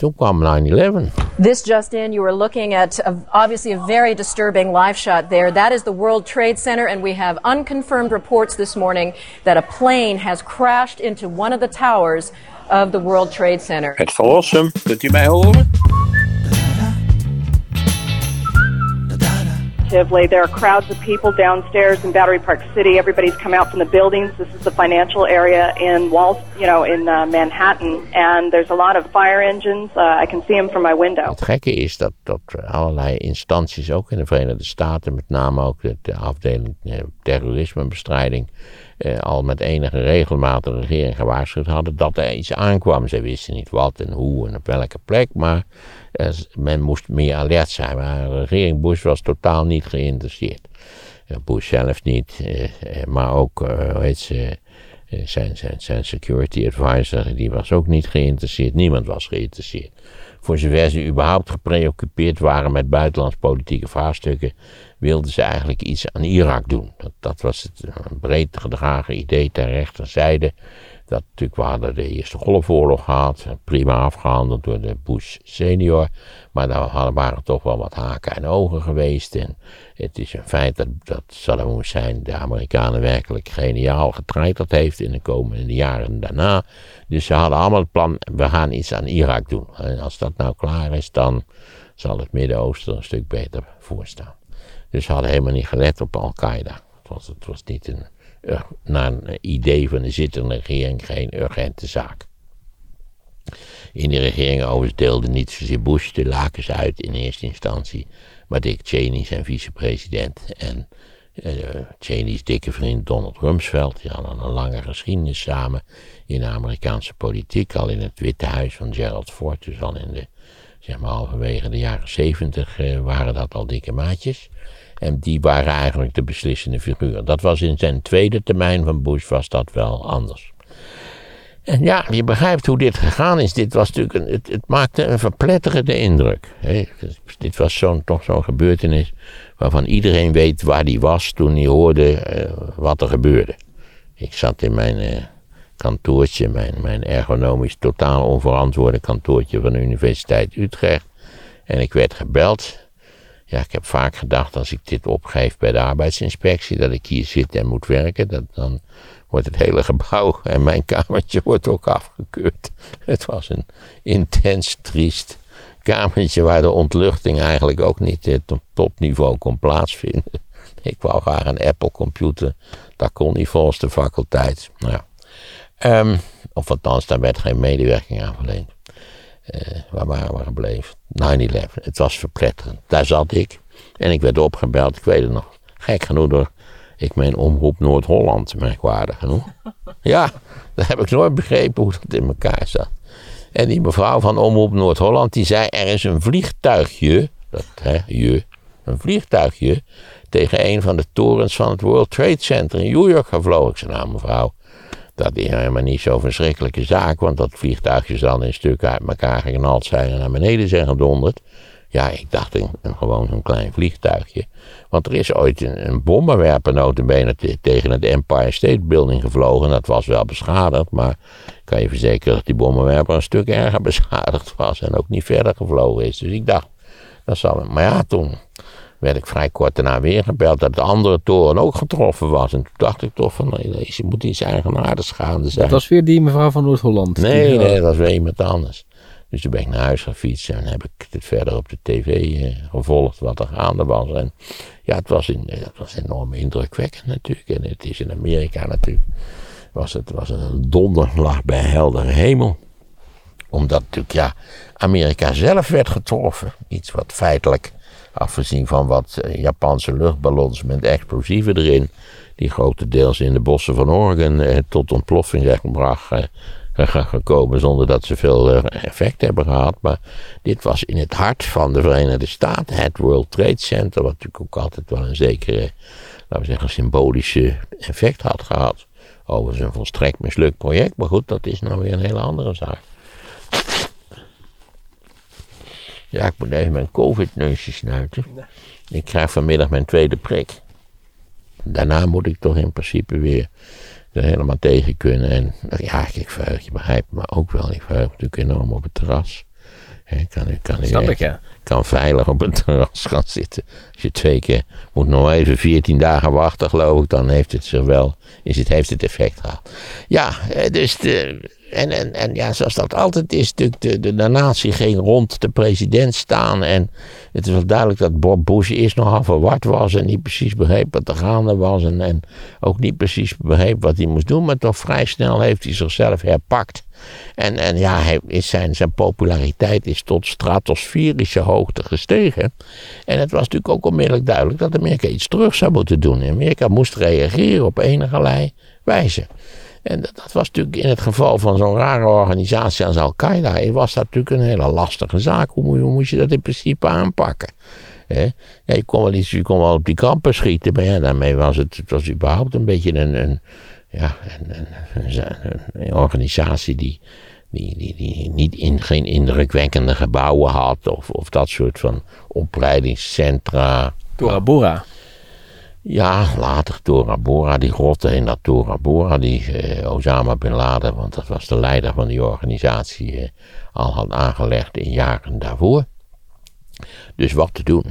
toen kwam 9-11. This just in, you were looking at a, obviously a very disturbing live shot there. That is the World Trade Center, and we have unconfirmed reports this morning that a plane has crashed into one of the towers of the World Trade Center. Het verlossen, kunt u mij horen? There are crowds of people downstairs in Battery Park City. Everybody's come out from the buildings. This is the financial area in Wall, you know, in uh, Manhattan, and there's a lot of fire engines. Uh, I can see them from my window. Het gekke is dat, dat allerlei instanties, ook in de Verenigde Staten, met name ook de, afdeling eh, terrorismebestrijding, eh, al met enige regelmaat de regering gewaarschuwd hadden dat er iets aankwam. Ze wisten niet wat en hoe en op welke plek, maar men moest meer alert zijn. Maar de regering Bush was totaal niet geïnteresseerd. Bush zelf niet, eh, maar ook, hoe ze, zijn, zijn, zijn security advisor, die was ook niet geïnteresseerd. Niemand was geïnteresseerd. Voor zover ze überhaupt gepreoccupeerd waren met buitenlands politieke vraagstukken, wilden ze eigenlijk iets aan Irak doen. Dat, dat was het een breed gedragen idee ter rechterzijde. Dat natuurlijk, we hadden de Eerste Golfoorlog gehad, prima afgehandeld door de Bush senior. Maar daar waren toch wel wat haken en ogen geweest. En het is een feit dat, dat Saddam Hussein de Amerikanen werkelijk geniaal getreiterd heeft in de komende jaren daarna. Dus ze hadden allemaal het plan, we gaan iets aan Irak doen. En als dat nou klaar is, dan zal het Midden-Oosten een stuk beter voorstaan. Dus ze hadden helemaal niet gelet op Al-Qaeda. Het het was niet een, naar een idee van de zittende regering geen urgente zaak. In de regering overigens deelde niet zozeer Bush de lakens uit in eerste instantie, maar Dick Cheney, zijn vicepresident, en uh, Cheney's dikke vriend Donald Rumsfeld. Die hadden een lange geschiedenis samen in de Amerikaanse politiek, al in het Witte Huis van Gerald Ford, dus al in de, zeg maar halverwege de jaren zeventig uh, waren dat al dikke maatjes. En die waren eigenlijk de beslissende figuur. Dat was in zijn tweede termijn van Bush was dat wel anders. En ja, je begrijpt hoe dit gegaan is. Dit was natuurlijk een, het, het maakte een verpletterende indruk. Dit was zo'n, toch zo'n gebeurtenis waarvan iedereen weet waar die was toen hij hoorde uh, wat er gebeurde. Ik zat in mijn uh, kantoortje, mijn ergonomisch totaal onverantwoorde kantoortje van de Universiteit Utrecht. En ik werd gebeld ja, ik heb vaak gedacht als ik dit opgeef bij de arbeidsinspectie, dat ik hier zit en moet werken, dat dan wordt het hele gebouw en mijn kamertje wordt ook afgekeurd. Het was een intens triest kamertje waar de ontluchting eigenlijk ook niet op topniveau kon plaatsvinden. Ik wou graag een Apple computer, dat kon niet volgens de faculteit. Nou ja. Um, of althans, daar werd geen medewerking aan verleend. Uh, waar waren we gebleven? 9-11. Het was verpletterend. Daar zat ik. En ik werd opgebeld, ik weet het nog. Gek genoeg door, ik meen Omroep Noord-Holland, merkwaardig genoeg. Ja, daar heb ik nooit begrepen hoe dat in elkaar zat. En die mevrouw van Omroep Noord-Holland, die zei, er is een vliegtuigje, dat hè, je, een vliegtuigje, tegen een van de torens van het World Trade Center in New York gevlogen. Ik zei, nou mevrouw, dat is helemaal niet zo'n verschrikkelijke zaak, want dat vliegtuigje zal in stukken uit elkaar geknald zijn en naar beneden zijn gedonderd. Ja, ik dacht een, gewoon een klein vliegtuigje. Want er is ooit een, een bommenwerper notabene tegen het Empire State Building gevlogen. Dat was wel beschadigd, maar ik kan je verzekeren dat die bommenwerper een stuk erger beschadigd was en ook niet verder gevlogen is. Dus ik dacht, dat zal Maar ja, toen werd ik vrij kort daarna weer gebeld dat de andere toren ook getroffen was. En toen dacht ik toch van, nee, deze moet iets eigenaardigs gaande zijn. Dat was weer die mevrouw van Noord-Holland? Nee, nee, dat was weer iemand anders. Dus toen ben ik naar huis gefietst en heb ik het verder op de tv eh, gevolgd wat er gaande was. En ja, het was, in, het was enorm indrukwekkend natuurlijk. En het is in Amerika natuurlijk, was het was een donderlag bij heldere hemel. Omdat natuurlijk, ja, Amerika zelf werd getroffen. Iets wat feitelijk Afgezien van wat eh, Japanse luchtballons met explosieven erin, die grotendeels in de bossen van Oregon eh, tot ontploffing zijn gebracht, eh, gekomen zonder dat ze veel effect hebben gehad. Maar dit was in het hart van de Verenigde Staten, het World Trade Center, wat natuurlijk ook altijd wel een zekere, laten we zeggen, symbolische effect had gehad. Overigens een volstrekt mislukt project, maar goed, dat is nou weer een hele andere zaak. Ja, ik moet even mijn covid-neusje snuiten. Ik krijg vanmiddag mijn tweede prik. Daarna moet ik toch in principe weer er helemaal tegen kunnen. En ja, ik verheug je begrijpt me ook wel. Ik verheug natuurlijk enorm op het terras. Kan kan Snap ik, ja. kan veilig op een terras gaan zitten. Als je twee keer moet nog even 14 dagen wachten, geloof ik, dan heeft het zich wel, is het, heeft het effect gehad. Ja, dus de, en, en, en ja, zoals dat altijd is, de, de, de, natie ging rond de president staan. En het is wel duidelijk dat Bob Bush eerst nogal verward was en niet precies begreep wat er gaande was. En, en ook niet precies begreep wat hij moest doen, maar toch vrij snel heeft hij zichzelf herpakt. En, en ja, hij is zijn, zijn populariteit is tot stratosferische hoogte gestegen. En het was natuurlijk ook onmiddellijk duidelijk dat Amerika iets terug zou moeten doen. Amerika moest reageren op enige wijze. En dat, was natuurlijk in het geval van zo'n rare organisatie als Al-Qaeda, was dat natuurlijk een hele lastige zaak. Hoe, hoe moest je dat in principe aanpakken? Ja, je, kon wel iets, je kon wel op die kampen schieten, maar ja, daarmee was het, was überhaupt een beetje een, een, ja, een, organisatie die, die, die, niet in, geen indrukwekkende gebouwen had, of, of dat soort van opleidingscentra. Bora. Ja, later Tora Bora, die grotten in dat Tora Bora, die eh, Osama Bin Laden, want dat was de leider van die organisatie, eh, al had aangelegd in jaren daarvoor. Dus wat te doen?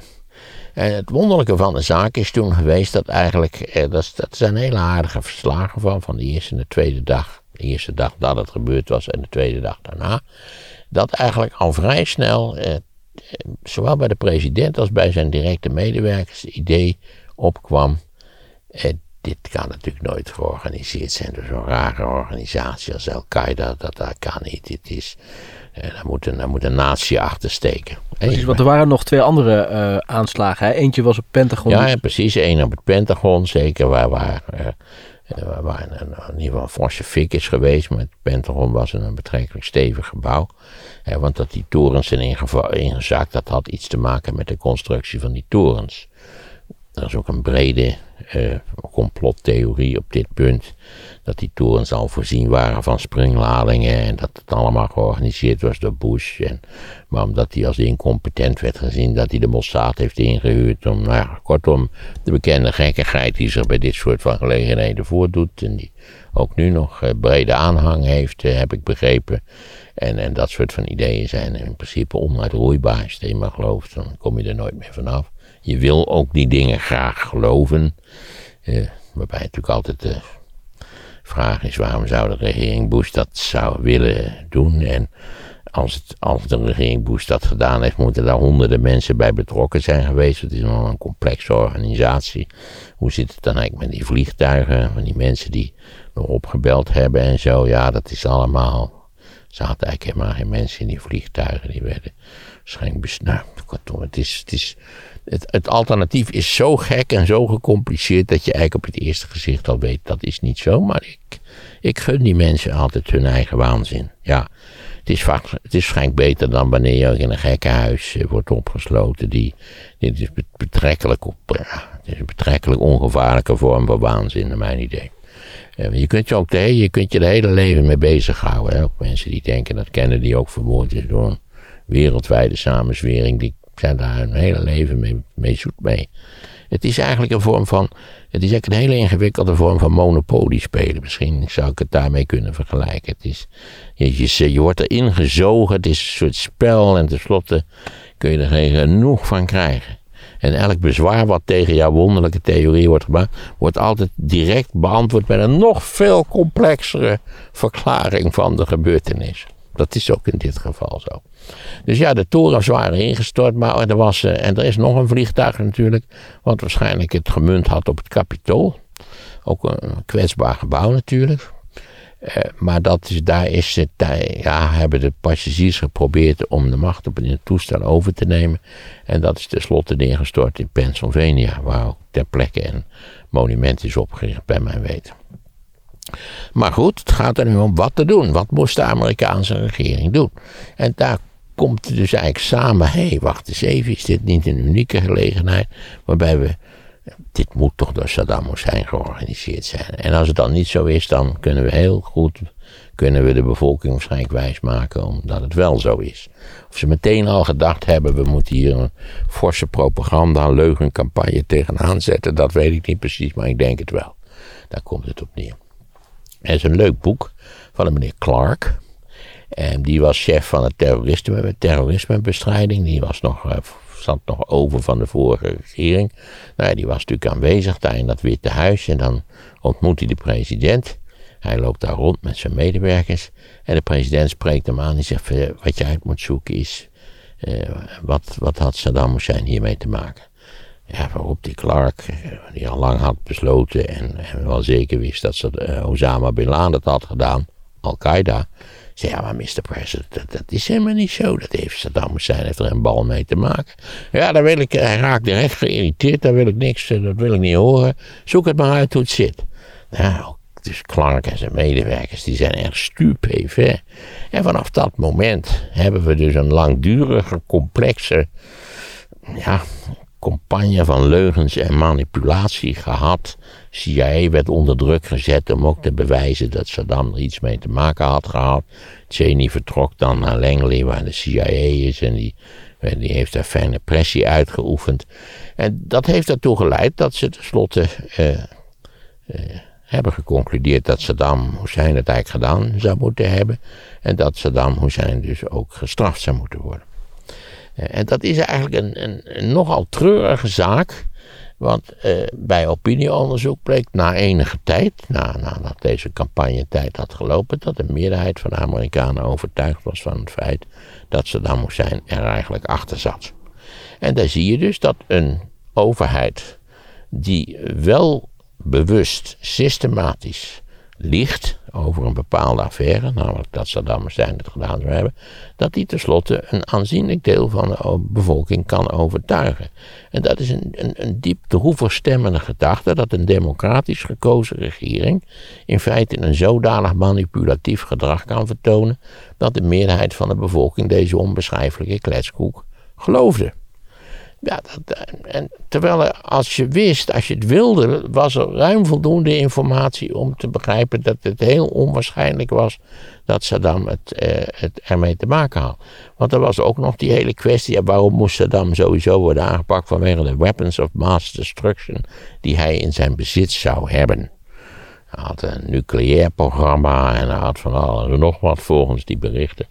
En het wonderlijke van de zaak is toen geweest dat eigenlijk, eh, dat, dat zijn hele aardige verslagen van, van de eerste en de tweede dag. De eerste dag dat het gebeurd was en de tweede dag daarna. Dat eigenlijk al vrij snel, eh, eh, zowel bij de president als bij zijn directe medewerkers, het idee opkwam. Eh, dit kan natuurlijk nooit georganiseerd zijn door zo'n rare organisatie als Al-Qaeda. Dat, dat kan niet. Dit is, eh, daar, moet een, daar moet een natie achter steken. Precies, want er waren nog twee andere eh, aanslagen. Hè? Eentje was op Pentagon. Ja, precies. Eén op het Pentagon, zeker, waar, waar, eh, waar, waar een, in ieder geval een forse fik is geweest. Maar het Pentagon was een, een betrekkelijk stevig gebouw. Want dat die torens zijn ingezakt, dat had iets te maken met de constructie van die torens. Er is ook een brede eh, complottheorie op dit punt. Dat die torens al voorzien waren van springladingen. En dat het allemaal georganiseerd was door Bush. En, maar omdat hij als incompetent werd gezien, dat hij de Mossad heeft ingehuurd. Om, nou ja, kortom, de bekende gekkigheid die zich bij dit soort van gelegenheden voordoet. En die ook nu nog eh, brede aanhang heeft, eh, heb ik begrepen. En, en dat soort van ideeën zijn in principe onuitroeibaar. Als je het eenmaal gelooft, dan kom je er nooit meer vanaf. Je wil ook die dingen graag geloven. Eh, waarbij natuurlijk altijd de vraag is: waarom zou de regering Bush dat zou willen doen? En als, het, als de regering Bush dat gedaan heeft, moeten daar honderden mensen bij betrokken zijn geweest. Het is nog een complexe organisatie. Hoe zit het dan eigenlijk met die vliegtuigen? Van die mensen die nog opgebeld hebben en zo. Ja, dat is allemaal. Er zaten eigenlijk helemaal geen mensen in die vliegtuigen. Die werden waarschijnlijk besnuit. Kortom, het, is, het, is, het, het alternatief is zo gek en zo gecompliceerd dat je eigenlijk op het eerste gezicht al weet dat is niet zo. Maar ik, ik gun die mensen altijd hun eigen waanzin. Ja, het is, vaak, het is beter dan wanneer je in een gekkenhuis eh, wordt opgesloten. Die, dit is bet- betrekkelijk, ja, het is een betrekkelijk ongevaarlijke vorm van waanzin, naar mijn idee. Eh, Je kunt je ook de, je kunt je de hele leven mee bezighouden. Hè? Ook mensen die denken dat Kennedy ook vermoord is door een wereldwijde samenzwering. Die zijn daar hun hele leven mee, mee zoet mee. Het is eigenlijk een vorm van. Het is eigenlijk een hele ingewikkelde vorm van monopolie spelen. Misschien zou ik het daarmee kunnen vergelijken. Het is, je, je, je wordt erin gezogen. Het is een soort spel. En tenslotte kun je er geen genoeg van krijgen. En elk bezwaar wat tegen jouw wonderlijke theorie wordt gemaakt, wordt altijd direct beantwoord met een nog veel complexere verklaring van de gebeurtenis. Dat is ook in dit geval zo. Dus ja, de torens waren ingestort, maar er was, eh, en er is nog een vliegtuig natuurlijk, wat waarschijnlijk het gemunt had op het kapitool. Ook een kwetsbaar gebouw natuurlijk. Eh, maar dat is, daar is het, ja, hebben de passagiers geprobeerd om de macht op het toestel over te nemen. En dat is tenslotte neergestort in Pennsylvania, waar ook ter plekke een monument is opgericht, bij mijn weten. Maar goed, het gaat er nu om wat te doen. Wat moest de Amerikaanse regering doen? En daar komt dus eigenlijk samen. Hé, hey, wacht eens even, is dit niet een unieke gelegenheid? Waarbij we dit moet toch door Saddam Hussein georganiseerd zijn. En als het dan niet zo is, dan kunnen we heel goed, kunnen we de bevolking waarschijnlijk wijsmaken omdat het wel zo is. Of ze meteen al gedacht hebben, we moeten hier een forse propaganda, leugencampagne tegenaan zetten, dat weet ik niet precies, maar ik denk het wel. Daar komt het op neer. Er is een leuk boek van een meneer Clark. En die was chef van het terrorisme, terrorismebestrijding. Die was nog, uh, zat nog over van de vorige regering. Nou, die was natuurlijk aanwezig daar in dat Witte Huis. En dan ontmoet hij de president. Hij loopt daar rond met zijn medewerkers. En de president spreekt hem aan. Die zegt: Wat je uit moet zoeken is. Uh, wat, wat had Saddam Hussein hiermee te maken? Ja, waarop die Clark, eh, die al lang had besloten en, wel zeker wist dat ze Osama Bin Laden het had gedaan, Al-Qaeda, zei ja, maar Mr. President, dat, is helemaal niet zo. Dat heeft Saddam Hussein heeft er een bal mee te maken. Ja, daar wil ik, hij raakt direct geïrriteerd, daar wil ik niks, dat wil ik niet horen. Zoek het maar uit hoe het zit. Nou, dus Clark en zijn medewerkers, die zijn echt stupefait. En vanaf dat moment hebben we dus een langdurige, complexe ja, campagne van leugens en manipulatie gehad. CIA werd onder druk gezet om ook te bewijzen dat Saddam er iets mee te maken had gehad. Cheney vertrok dan naar Langley, waar de CIA is, en die, die heeft daar fijne pressie uitgeoefend. En dat heeft ertoe geleid dat ze tenslotte uh, uh, hebben geconcludeerd dat Saddam Hussein het eigenlijk gedaan zou moeten hebben. En dat Saddam Hussein dus ook gestraft zou moeten worden. Eh, en dat is eigenlijk een, een, een nogal treurige zaak. Want eh, bij opinieonderzoek bleek na enige tijd, na, nadat deze campagnetijd had gelopen, dat de meerderheid van de Amerikanen overtuigd was van het feit dat Saddam Hussein er eigenlijk achter zat. En daar zie je dus dat een overheid die wel bewust, systematisch liegt over een bepaalde affaire, namelijk dat Saddam Hussein het gedaan zou hebben, dat die tenslotte een aanzienlijk deel van de bevolking kan overtuigen. En dat is een, een, een diep droevig stemmende gedachte dat een democratisch gekozen regering in feite een zodanig manipulatief gedrag kan vertonen dat de meerderheid van de bevolking deze onbeschrijfelijke kletskoek geloofde. Ja, dat, eh, en terwijl als je wist, als je het wilde, was er ruim voldoende informatie om te begrijpen dat het heel onwaarschijnlijk was dat Saddam het, eh, het ermee te maken had. Want er was ook nog die hele kwestie, waarom moest Saddam sowieso worden aangepakt vanwege de weapons of mass destruction die hij in zijn bezit zou hebben. Hij had een nucleair programma en hij had van alles nog wat volgens die berichten.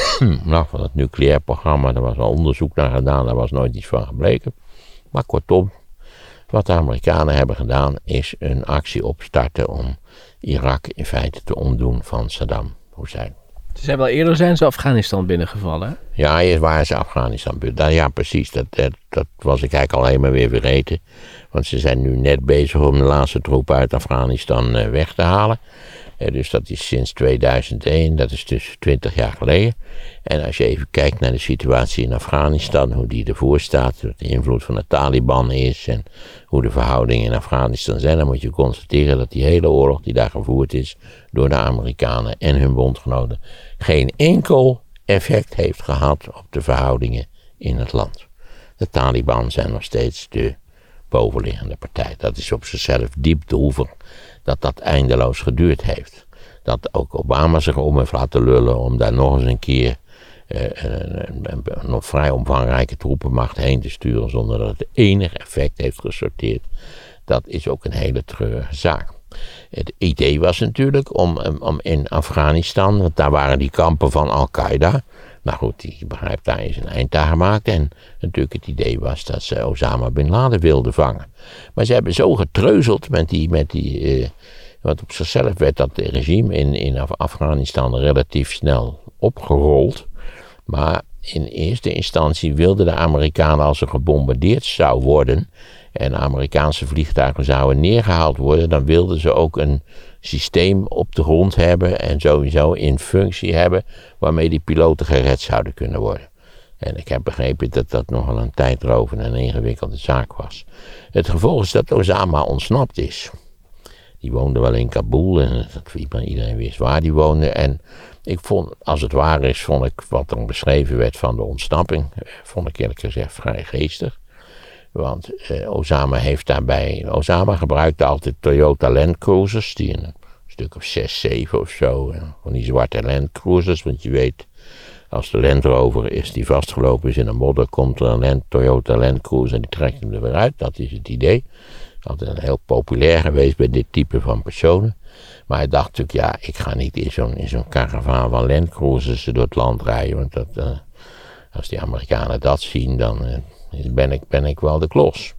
nou, van het nucleair programma, daar was al onderzoek naar gedaan, daar was nooit iets van gebleken. Maar kortom, wat de Amerikanen hebben gedaan, is een actie opstarten om Irak in feite te ontdoen van Saddam Hussein. Ze zijn wel eerder zijn ze Afghanistan binnengevallen. Ja, eerst waren ze Afghanistan binnen. Ja, precies. Dat, dat, dat, was ik eigenlijk alleen maar weer vergeten. Want ze zijn nu net bezig om de laatste troepen uit Afghanistan eh, weg te halen dus dat is sinds 2001, dat is dus 20 jaar geleden. En als je even kijkt naar de situatie in Afghanistan, hoe die ervoor staat, wat de invloed van de Taliban is en hoe de verhoudingen in Afghanistan zijn, dan moet je constateren dat die hele oorlog die daar gevoerd is door de Amerikanen en hun bondgenoten geen enkel effect heeft gehad op de verhoudingen in het land. De Taliban zijn nog steeds de bovenliggende partij. Dat is op zichzelf diep droevig dat dat eindeloos geduurd heeft. Dat ook Obama zich om heeft laten lullen om daar nog eens een keer eh, een, nog vrij omvangrijke troepenmacht heen te sturen zonder dat het enig effect heeft gesorteerd. Dat is ook een hele treurige zaak. Het idee was natuurlijk om, om in Afghanistan, want daar waren die kampen van Al-Qaeda, maar goed, die begrijpt daar is een eind aan gemaakt. En natuurlijk het idee was dat ze Osama Bin Laden wilden vangen. Maar ze hebben zo getreuzeld met die. Met die uh, want op zichzelf werd dat regime in, in Afghanistan relatief snel opgerold. Maar in eerste instantie wilden de Amerikanen, als er gebombardeerd zou worden. en Amerikaanse vliegtuigen zouden neergehaald worden. dan wilden ze ook een systeem op de grond hebben en sowieso in functie hebben waarmee die piloten gered zouden kunnen worden. En ik heb begrepen dat dat nogal een tijdrovende en ingewikkelde zaak was. Het gevolg is dat Osama ontsnapt is. Die woonde wel in Kabul en dat iedereen wist waar die woonde. En ik vond, als het waar is, vond ik wat er beschreven werd van de ontsnapping, eh, vond ik eerlijk gezegd vrij geestig. Want eh, Osama heeft daarbij. Osama gebruikte altijd Toyota Land Cruisers. Die een stuk of 6, 7 of zo. Van die zwarte Land Cruisers. Want je weet, als de Land Rover is die vastgelopen is in een modder. komt er een Land, Toyota Land Cruiser en die trekt hem er weer uit. Dat is het idee. Altijd heel populair geweest bij dit type van personen. Maar hij dacht natuurlijk, ja, ik ga niet in zo'n, in zo'n karavaan van landcruisers door het land rijden. Want dat, eh, als die Amerikanen dat zien, dan eh, ben, ik, ben ik wel de klos.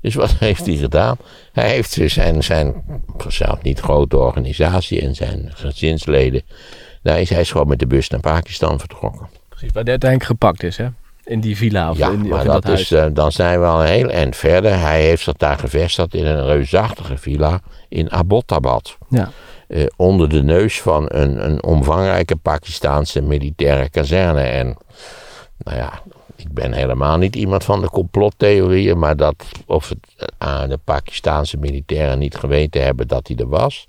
Dus wat heeft hij gedaan? Hij heeft dus zijn, zijn zelf niet grote organisatie en zijn gezinsleden. Daar is hij is gewoon met de bus naar Pakistan vertrokken. Precies, waar hij uiteindelijk gepakt is, hè? In die villa of Ja, in, die, maar of in dat, dat is, huis. eh, dan zijn we al een heel eind verder. Hij heeft zich daar gevestigd in een reusachtige villa in Abbottabad. ja. eh, onder de neus van een, een omvangrijke Pakistaanse militaire kazerne. En nou ja, ik ben helemaal niet iemand van de complottheorieën, maar dat of het aan de Pakistaanse militairen niet geweten hebben dat hij er was.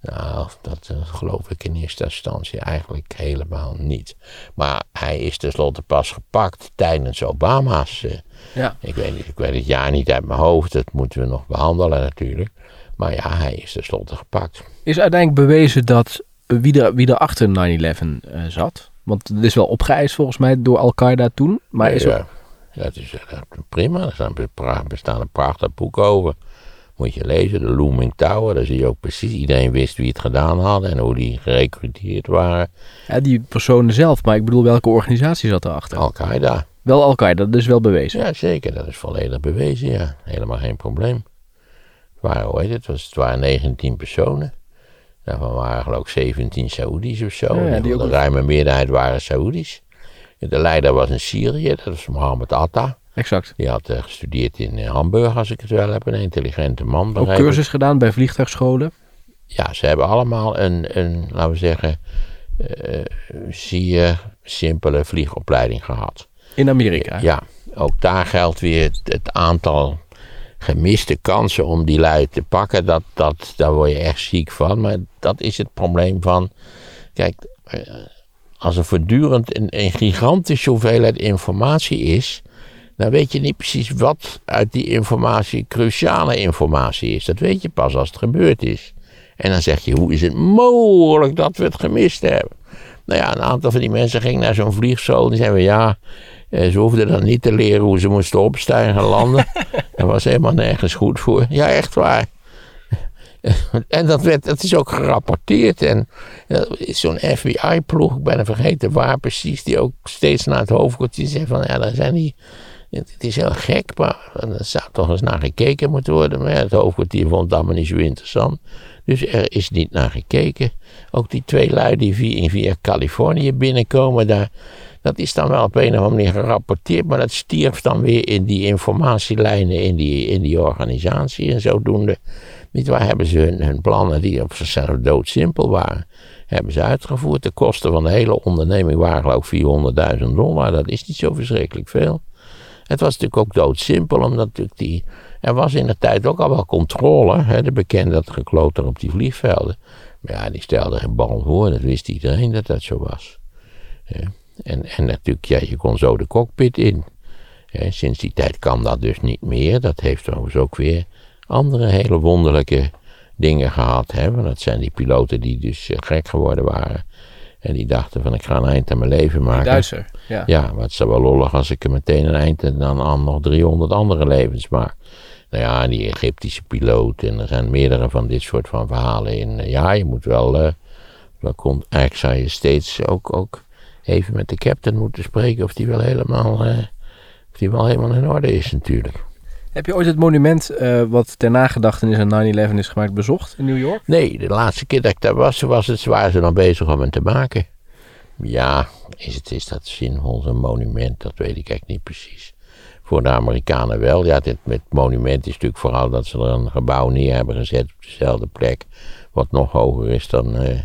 Nou, dat eh, geloof ik in eerste instantie eigenlijk helemaal niet. Maar hij is tenslotte pas gepakt tijdens Obama's. eh, Ja. ik, weet niet, ik weet het jaar niet uit mijn hoofd, dat moeten we nog behandelen natuurlijk. Maar ja, hij is tenslotte gepakt. Is uiteindelijk bewezen dat eh, wie er, wie er achter 9-11 eh, zat? Want het is wel opgeëist volgens mij door Al-Qaeda toen. Maar is ja, ja, het is eh, prima. Er bestaan een prachtig boek over. Moet je lezen, de Looming Tower. Daar zie je ook precies. Iedereen wist wie het gedaan had en hoe die gerecruiteerd waren. ja, die personen zelf, maar ik bedoel welke organisatie zat erachter? Al-Qaeda. Wel Al-Qaeda, dat is wel bewezen. Ja, zeker. Dat is volledig bewezen, ja. Helemaal geen probleem. Het waren, hoe heet? Het, was, het waren 19 personen. Daarvan waren geloof ik 17 Saoedi's of zo. Ja, ook- de ruime meerderheid waren Saoedi's. De leider was in Syrië, dat is Mohammed Atta. Exact. Die had eh, gestudeerd in eh, Hamburg, als ik het wel heb. Een intelligente man. Ook ik. cursus gedaan bij vliegtuigscholen. Ja, ze hebben allemaal een, een laten we zeggen, eh, zeer simpele vliegopleiding gehad. In Amerika. Ja, ook daar geldt weer het, het aantal gemiste kansen om die lui te pakken. Dat, dat, daar word je echt ziek van. Maar dat is het probleem van. Kijk, eh, als er voortdurend een, een gigantische hoeveelheid informatie is. dan weet je niet precies wat uit die informatie cruciale informatie is. Dat weet je pas als het gebeurd is. En dan zeg je, hoe is het mogelijk dat we het gemist hebben? Nou ja, een aantal van die mensen ging naar zo'n vliegschool. Die zeiden, ja, ze hoefden dan niet te leren hoe ze moesten opstijgen en landen. Dat was helemaal nergens goed voor. Ja, echt waar. En dat, werd, dat is ook gerapporteerd. En eh, zo'n FBI-ploeg, ik ben er vergeten waar precies, die ook steeds naar het hoofdkwartier zei van, ja, daar zijn die... Het is heel gek, maar er zou toch eens naar gekeken moeten worden. Maar ja, het hoofdkwartier vond het allemaal niet zo interessant. Dus er is niet naar gekeken. Ook die twee lui die via, via Californië binnenkomen, daar, dat is dan wel op een of andere manier gerapporteerd. Maar dat stierf dan weer in die informatielijnen in die, in die organisatie. En zodoende, niet waar, hebben ze hun, hun plannen die op zichzelf doodsimpel waren, hebben ze uitgevoerd. De kosten van de hele onderneming waren geloof ik 400.000 dollar. Dat is niet zo verschrikkelijk veel. Het was natuurlijk ook doodsimpel, omdat natuurlijk die, er was in de tijd ook al wel controle. Hè, de bekende dat gekloter op die vliegvelden. Maar ja, die stelde geen bal voor. Dat wist iedereen dat dat zo was. Hè. En, en natuurlijk, ja, je kon zo de cockpit in. Sinds die tijd kan dat dus niet meer. Dat heeft trouwens ook weer andere hele wonderlijke dingen gehad. Hè. Want dat zijn die piloten die dus eh, gek geworden waren. En die dachten van ik ga een eind aan mijn leven maken. Duitser. Ja. Ja, maar het is wel lollig als ik er meteen een eind en dan aan nog 300 andere levens maak. Nou ja, die Egyptische piloot en er zijn meerdere van dit soort van verhalen in. Ja, je moet wel, eh, wel kon, eigenlijk zou je steeds ook, ook even met de captain moeten spreken of die wel helemaal, eh, of die wel helemaal in orde is natuurlijk. Heb je ooit het monument eh, wat ter nagedachtenis aan 9-11 is gemaakt bezocht in New York? Nee, de laatste keer dat ik daar was, was het, waren ze nog bezig om het te maken. Ja, is, het, is dat zinvol, zo'n monument? Dat weet ik eigenlijk niet precies. Voor de Amerikanen wel. Ja, dit met monument is natuurlijk vooral dat ze er een gebouw neer hebben gezet op dezelfde plek. Wat nog hoger is dan, eh,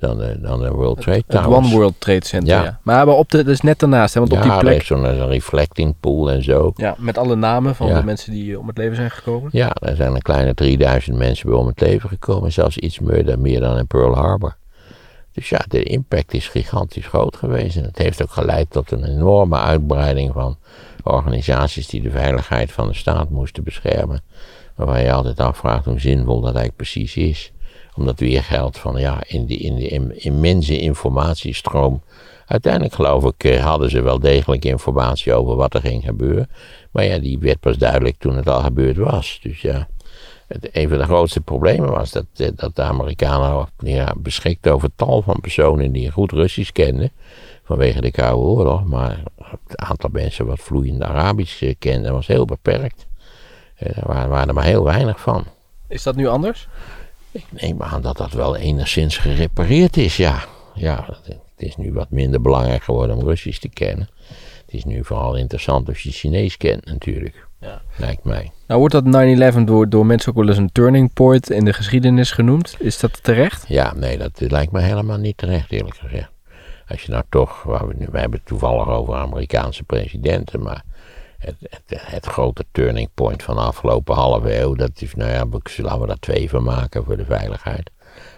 dan, de, dan de World Trade Het Towers. One World Trade Center, ja. Ja. Maar, op de, dat is net daarnaast, hè, want op ja, die er plek... is zo'n zo'n reflecting pool en zo. Ja, met alle namen van Ja. de mensen die eh, om het leven zijn gekomen. Ja, er zijn een kleine 3000 mensen bij om het leven gekomen. Zelfs iets meer dan, meer dan in Pearl Harbor. Dus ja, de impact is gigantisch groot geweest. En het heeft ook geleid tot een enorme uitbreiding van organisaties die de veiligheid van de staat moesten beschermen. Waarvan je altijd afvraagt hoe zinvol dat eigenlijk precies is. Omdat weer geldt van ja, in de, in de im- immense informatiestroom. Uiteindelijk geloof ik eh, hadden ze wel degelijk informatie over wat er ging gebeuren. Maar ja, die werd pas duidelijk toen het al gebeurd was. Dus ja, een van de grootste problemen was dat, eh, dat de Amerikanen ja, beschikten over tal van personen die goed Russisch kenden. Vanwege de Koude Oorlog. Maar het aantal mensen wat vloeiend Arabisch eh, kende was heel beperkt. Er waren er maar heel weinig van. Is dat nu anders? Ik neem aan dat dat wel enigszins gerepareerd is, ja. Ja, het is nu wat minder belangrijk geworden om Russisch te kennen. Het is nu vooral interessant als je Chinees kent natuurlijk. Ja. Lijkt mij. Nou wordt dat 9-11 door, door mensen ook wel eens een turning point in de geschiedenis genoemd. Is dat terecht? Ja, nee, dat lijkt me helemaal niet terecht eerlijk gezegd. Als je nou toch, we, nu, we hebben het toevallig over Amerikaanse presidenten, maar het, het, het grote turning point van de afgelopen halve eeuw, dat is, nou ja, laten we daar twee van maken voor de veiligheid.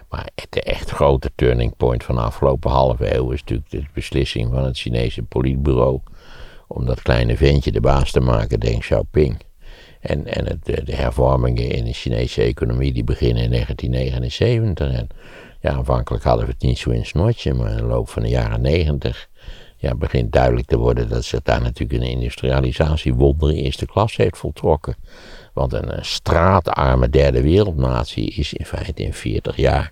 Maar het, de echt grote turning point van de afgelopen halve eeuw is natuurlijk de beslissing van het Chinese politbureau om dat kleine ventje de baas te maken, Deng Xiaoping. En, en het, de, hervormingen in de Chinese economie die beginnen in 1979. En ja, aanvankelijk hadden we het niet zo in snotje, maar in de loop van de jaren 90 ja, begint duidelijk te worden dat zich daar natuurlijk een industrialisatiewonder in eerste klas heeft voltrokken. Want een, eh, straatarme derde wereldnatie is in feite in 40 jaar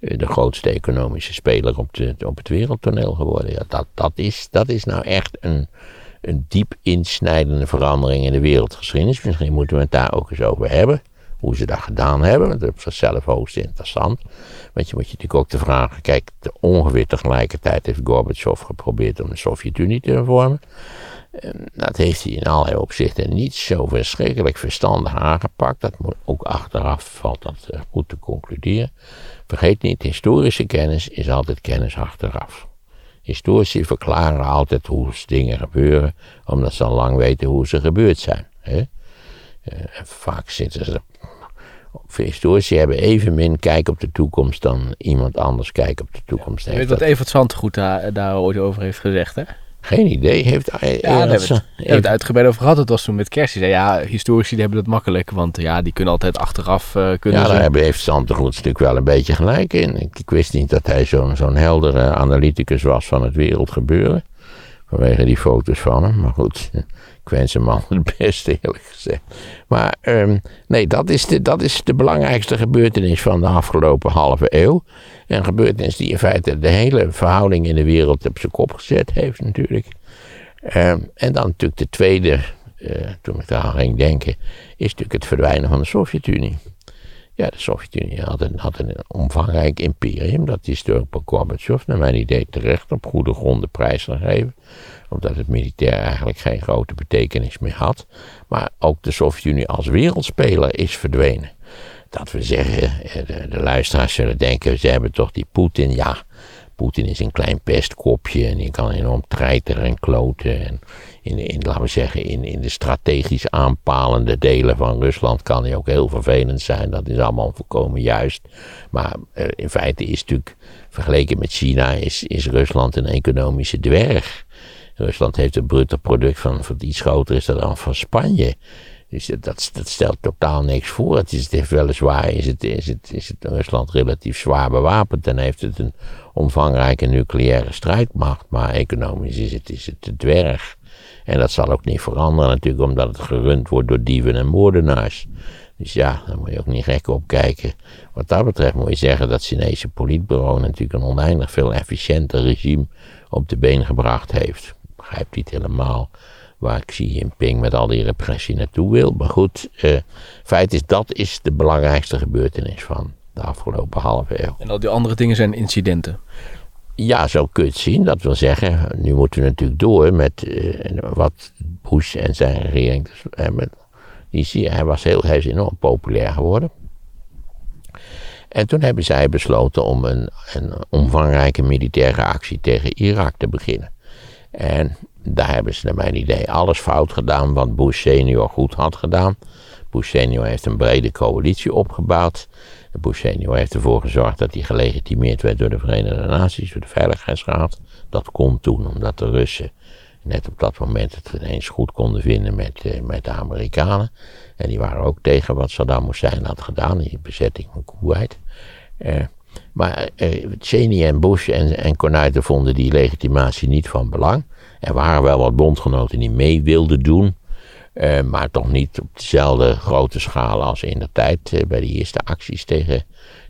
eh, de grootste economische speler op, op het wereldtoneel geworden. Ja, dat, dat, is, dat is nou echt een, een diep insnijdende verandering in de wereldgeschiedenis. Misschien moeten we het daar ook eens over hebben. Hoe ze dat gedaan hebben. Dat is op hoogst interessant. Want je moet je natuurlijk ook de vragen. Kijk, ongeveer tegelijkertijd heeft Gorbachev geprobeerd om de Sovjet-Unie te hervormen. En dat heeft hij in allerlei opzichten niet zo verschrikkelijk verstandig aangepakt. Dat moet ook achteraf valt dat eh, goed te concluderen. Vergeet niet, historische kennis is altijd kennis achteraf. Historici verklaren altijd hoe dingen gebeuren, omdat ze al lang weten hoe ze gebeurd zijn. Hè? Eh, vaak zitten ze. Historici hebben evenmin kijk op de toekomst dan iemand anders kijk op de toekomst. Je heeft weet wat dat- Evert Zandgoed daar, daar ooit over heeft gezegd, hè? Geen idee. Heeft, Ja, daar hebben we het, uitgebreid over gehad. Het was toen met kerst. Zei, ja, historici hebben dat makkelijk. Want ja, die kunnen altijd achteraf eh, kunnen Ja, daar hebben- heeft Santegoed natuurlijk wel een beetje gelijk in. Ik, ik wist niet dat hij zo'n zo'n heldere analyticus was van het wereldgebeuren. Vanwege die foto's van hem. Maar goed, ik wens hem al het beste eerlijk gezegd. Maar ehm, nee, dat is, de, dat is de belangrijkste gebeurtenis van de afgelopen halve eeuw. Een gebeurtenis die in feite de hele verhouding in de wereld op zijn kop gezet heeft natuurlijk. Ehm, en dan natuurlijk de tweede, eh, toen ik daar aan ging denken, is natuurlijk het verdwijnen van de Sovjet-Unie. Ja, de Sovjet-Unie had een, omvangrijk imperium. Dat is door Gorbachev, naar mijn idee, terecht op goede gronden prijsgegeven. Omdat het militair eigenlijk geen grote betekenis meer had. Maar ook de Sovjet-Unie als wereldspeler is verdwenen. Dat we zeggen, eh, de, de luisteraars zullen denken, ze hebben toch die Poetin. Ja, Poetin is een klein pestkopje en die kan enorm treiteren en kloten. En in, in, laten we zeggen, in, in de strategisch aanpalende delen van Rusland kan hij ook heel vervelend zijn. Dat is allemaal volkomen juist. Maar eh, in feite is natuurlijk, vergeleken met China, is, is Rusland een economische dwerg. Rusland heeft een bruto product van, iets groter is dat dan van Spanje. Dus dat, dat, stelt totaal niks voor. Het is, het weliswaar is het, is, het, is het Rusland relatief zwaar bewapend en heeft het een omvangrijke nucleaire strijdmacht. Maar economisch is het, is het de dwerg. En dat zal ook niet veranderen natuurlijk, omdat het gerund wordt door dieven en moordenaars. Dus ja, daar moet je ook niet gek op kijken. Wat dat betreft moet je zeggen dat het Chinese politbureau natuurlijk een oneindig veel efficiënter regime op de been gebracht heeft. Ik begrijp niet helemaal waar Xi Jinping met al die repressie naartoe wil. Maar goed, eh, feit is dat is de belangrijkste gebeurtenis van de afgelopen halve eeuw. En al die andere dingen zijn incidenten. Ja, zo kun je het zien. Dat wil zeggen, nu moeten we natuurlijk door met eh, wat Bush en zijn regering dus hebben. Die zie hij, was heel, hij is enorm populair geworden. En toen hebben zij besloten om een, een omvangrijke militaire actie tegen Irak te beginnen. En daar hebben ze naar mijn idee alles fout gedaan wat Bush senior goed had gedaan. Bush senior heeft een brede coalitie opgebouwd. Bush senior heeft ervoor gezorgd dat hij gelegitimeerd werd door de Verenigde Naties, door de Veiligheidsraad. Dat kon toen omdat de Russen net op dat moment het ineens goed konden vinden met, eh, met de Amerikanen. En die waren ook tegen wat Saddam Hussein had gedaan, die bezetting van Kuwait. Eh, maar eh, Cheney en Bush en, en vonden die legitimatie niet van belang. Er waren wel wat bondgenoten die mee wilden doen. Eh, maar toch niet op dezelfde grote schaal als in de tijd eh, bij de eerste acties tegen,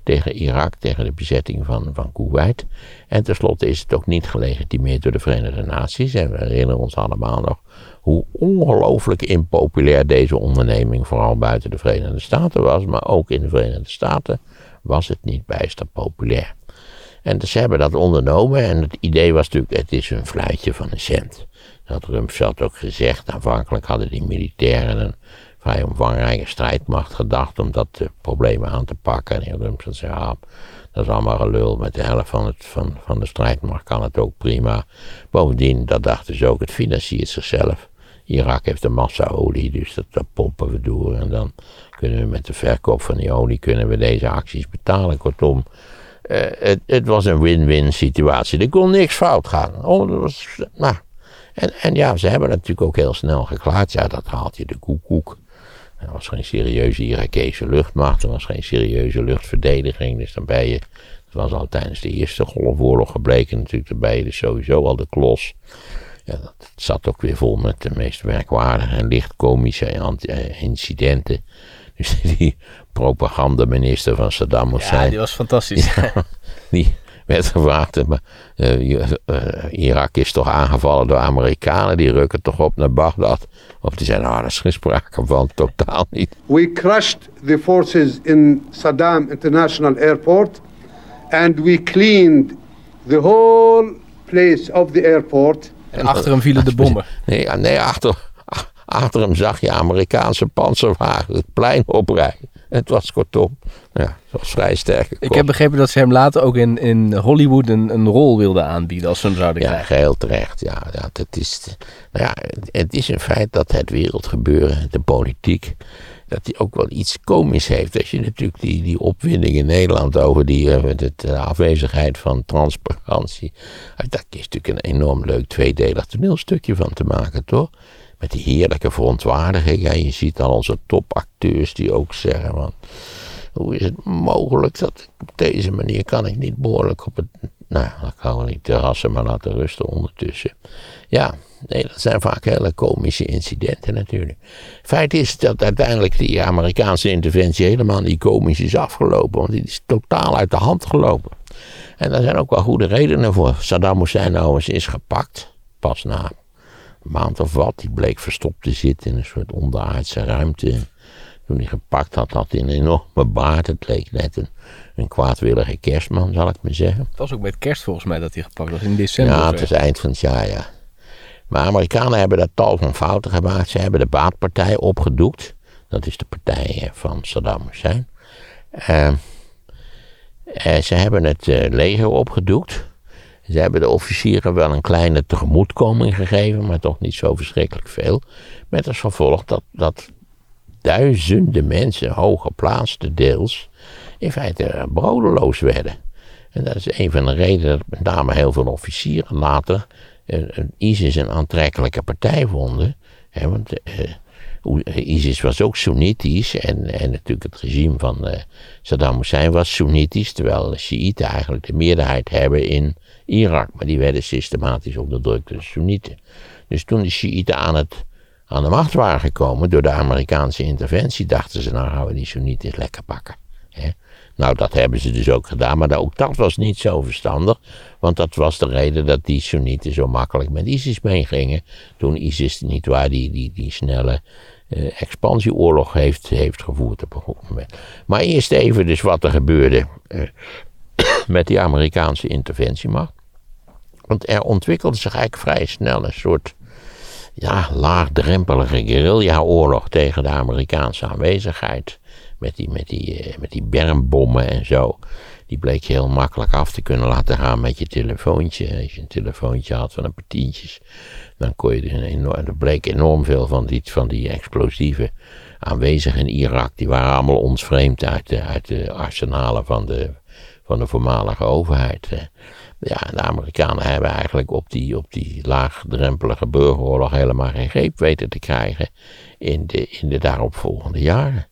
tegen Irak, tegen de bezetting van, van Kuwait. En tenslotte is het ook niet gelegitimeerd door de Verenigde Naties. En we herinneren ons allemaal nog hoe ongelooflijk impopulair deze onderneming vooral buiten de Verenigde Staten was. Maar ook in de Verenigde Staten was het niet bijster populair. En dus ze hebben dat ondernomen en het idee was natuurlijk, het is een fluitje van een cent. Dat Rumsfeld ook gezegd, aanvankelijk hadden die militairen een vrij omvangrijke strijdmacht gedacht om dat uh, probleem aan te pakken. En Rumsfeld zei, ah, dat is allemaal gelul, met de helft van, het, van, van de strijdmacht kan het ook prima. Bovendien, dat dachten ze ook, het financiert zichzelf. Irak heeft een massa olie, dus dat, dat, pompen we door. En dan kunnen we met de verkoop van die olie kunnen we deze acties betalen. Kortom, uh, het, het, was een win-win situatie. Er kon niks fout gaan. Oh, dat was, nou. En, en ja, ze hebben natuurlijk ook heel snel geklaard. Ja, dat haalt je de koekoek. Er was geen serieuze Irakese luchtmacht, er was geen serieuze luchtverdediging. Dus dan ben je, dat was al tijdens de Eerste Golfoorlog gebleken natuurlijk, dan ben je dus sowieso al de klos. Ja, dat zat ook weer vol met de meest merkwaardige en licht komische eh, incidenten. Dus die propagandaminister van Saddam Hussein. Ja, die was fantastisch. Ja, die werd gevraagd, maar, uh, uh, Irak is toch aangevallen door Amerikanen, die rukken toch op naar Bagdad. Of die zeiden, nou, dat is geen sprake van, totaal niet. We crushed the forces in Saddam International Airport and we cleaned the whole place of the airport. En achter hem vielen de bommen. Nee, nee achter, achter hem zag je Amerikaanse panzerwagen het plein oprijden. Het was kortom, ja, het was vrij sterk. Ik heb begrepen dat ze hem later ook in, in Hollywood een, een rol wilden aanbieden als ze hem zouden ja, krijgen. geheel terecht. Ja, ja, het, is, nou ja, het is een feit dat het wereldgebeuren, de politiek, dat die ook wel iets komisch heeft. Als je natuurlijk die, die opwinding in Nederland over die, uh, de afwezigheid van transparantie. Daar is natuurlijk een enorm leuk tweedelig toneelstukje van te maken, toch? Met die heerlijke verontwaardiging. Ja, je ziet al onze topacteurs die ook zeggen: van, hoe is het mogelijk dat op deze manier kan ik niet behoorlijk op het. Nou, dan gaan we niet terrassen, maar laten rusten ondertussen. Ja, nee, dat zijn vaak hele komische incidenten natuurlijk. Feit is dat uiteindelijk die Amerikaanse interventie helemaal niet komisch is afgelopen, want die is totaal uit de hand gelopen. En daar zijn ook wel goede redenen voor. Saddam Hussein nou eens is gepakt, pas na maand of wat. Die bleek verstopt te zitten in een soort onderaardse ruimte. Toen hij gepakt had, had hij een enorme baard. Het leek net een, een kwaadwillige kerstman, zal ik maar zeggen. Het was ook met kerst volgens mij dat hij gepakt was, in december. Ja, het is eind van het jaar, ja. Maar Amerikanen hebben daar tal van fouten gemaakt. Ze hebben de baatpartij opgedoekt. Dat is de partij van Saddam Hussein. Uh, uh, ze hebben het uh, leger opgedoekt. Ze hebben de officieren wel een kleine tegemoetkoming gegeven, maar toch niet zo verschrikkelijk veel. Met als gevolg dat, dat duizenden mensen, hooggeplaatste deels, in feite brodeloos werden. En dat is een van de redenen dat met name heel veel officieren later ISIS een aantrekkelijke partij vonden. Hè, want uh, ISIS was ook Soenitisch en, en natuurlijk het regime van uh, Saddam Hussein was Soenitisch, terwijl de Shiiten eigenlijk de meerderheid hebben in Irak, maar die werden systematisch onderdrukt door de Soenieten. Dus toen de Shiiten aan, het, aan de macht waren gekomen door de Amerikaanse interventie, dachten ze nou gaan we die Soenieten lekker pakken. Hè. Nou, dat hebben ze dus ook gedaan, maar ook dat was niet zo verstandig. Want dat was de reden dat die Soenieten zo makkelijk met ISIS meegingen. Toen ISIS niet waar die, die, die snelle expansieoorlog heeft, heeft gevoerd op een goed moment. Maar eerst even dus wat er gebeurde uh, met die Amerikaanse interventiemacht. Want er ontwikkelde zich eigenlijk vrij snel een soort ja, laagdrempelige guerrilla-oorlog tegen de Amerikaanse aanwezigheid met die, met die, uh, met die bermbommen en zo. Die bleek je heel makkelijk af te kunnen laten gaan met je telefoontje. Als je een telefoontje had van een paar tientjes, dan kon je een enorm, er bleek enorm veel van die, van die explosieven aanwezig in Irak. Die waren allemaal ons vreemd uit de, uit de arsenalen van de, van de voormalige overheid. Ja, de Amerikanen hebben eigenlijk op die, op die laagdrempelige burgeroorlog helemaal geen greep weten te krijgen in de, in de daaropvolgende jaren.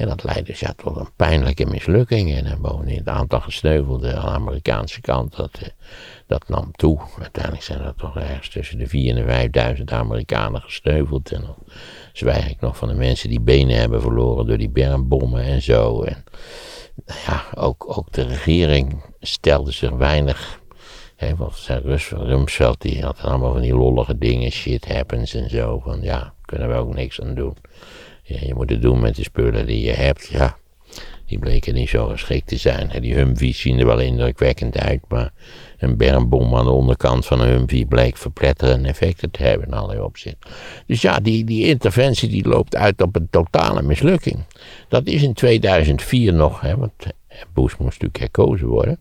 En dat leidde dus tot een pijnlijke mislukking. En bovendien het aantal gesneuvelden aan de Amerikaanse kant, dat, Dat nam toe. Uiteindelijk zijn er toch ergens tussen de 4.000 en 5.000 Amerikanen gesneuveld. En dan zwijg ik nog van de mensen die benen hebben verloren door die bermbommen en zo. En ja, ook, ook de regering stelde zich weinig. Hè, wat zei Rumsfeld, die had allemaal van die lollige dingen, shit happens en zo. Van ja, kunnen we ook niks aan doen. Ja, je moet het doen met de spullen die je hebt. Ja, die bleken niet zo geschikt te zijn. Die Humvees zien er wel indrukwekkend uit, maar een bermbom aan de onderkant van een Humvee bleek verpletterende effecten te hebben in allerlei opzichten. Dus ja, die, die interventie die loopt uit op een totale mislukking. Dat is in 2004 nog, hè, want Bush moest natuurlijk herkozen worden,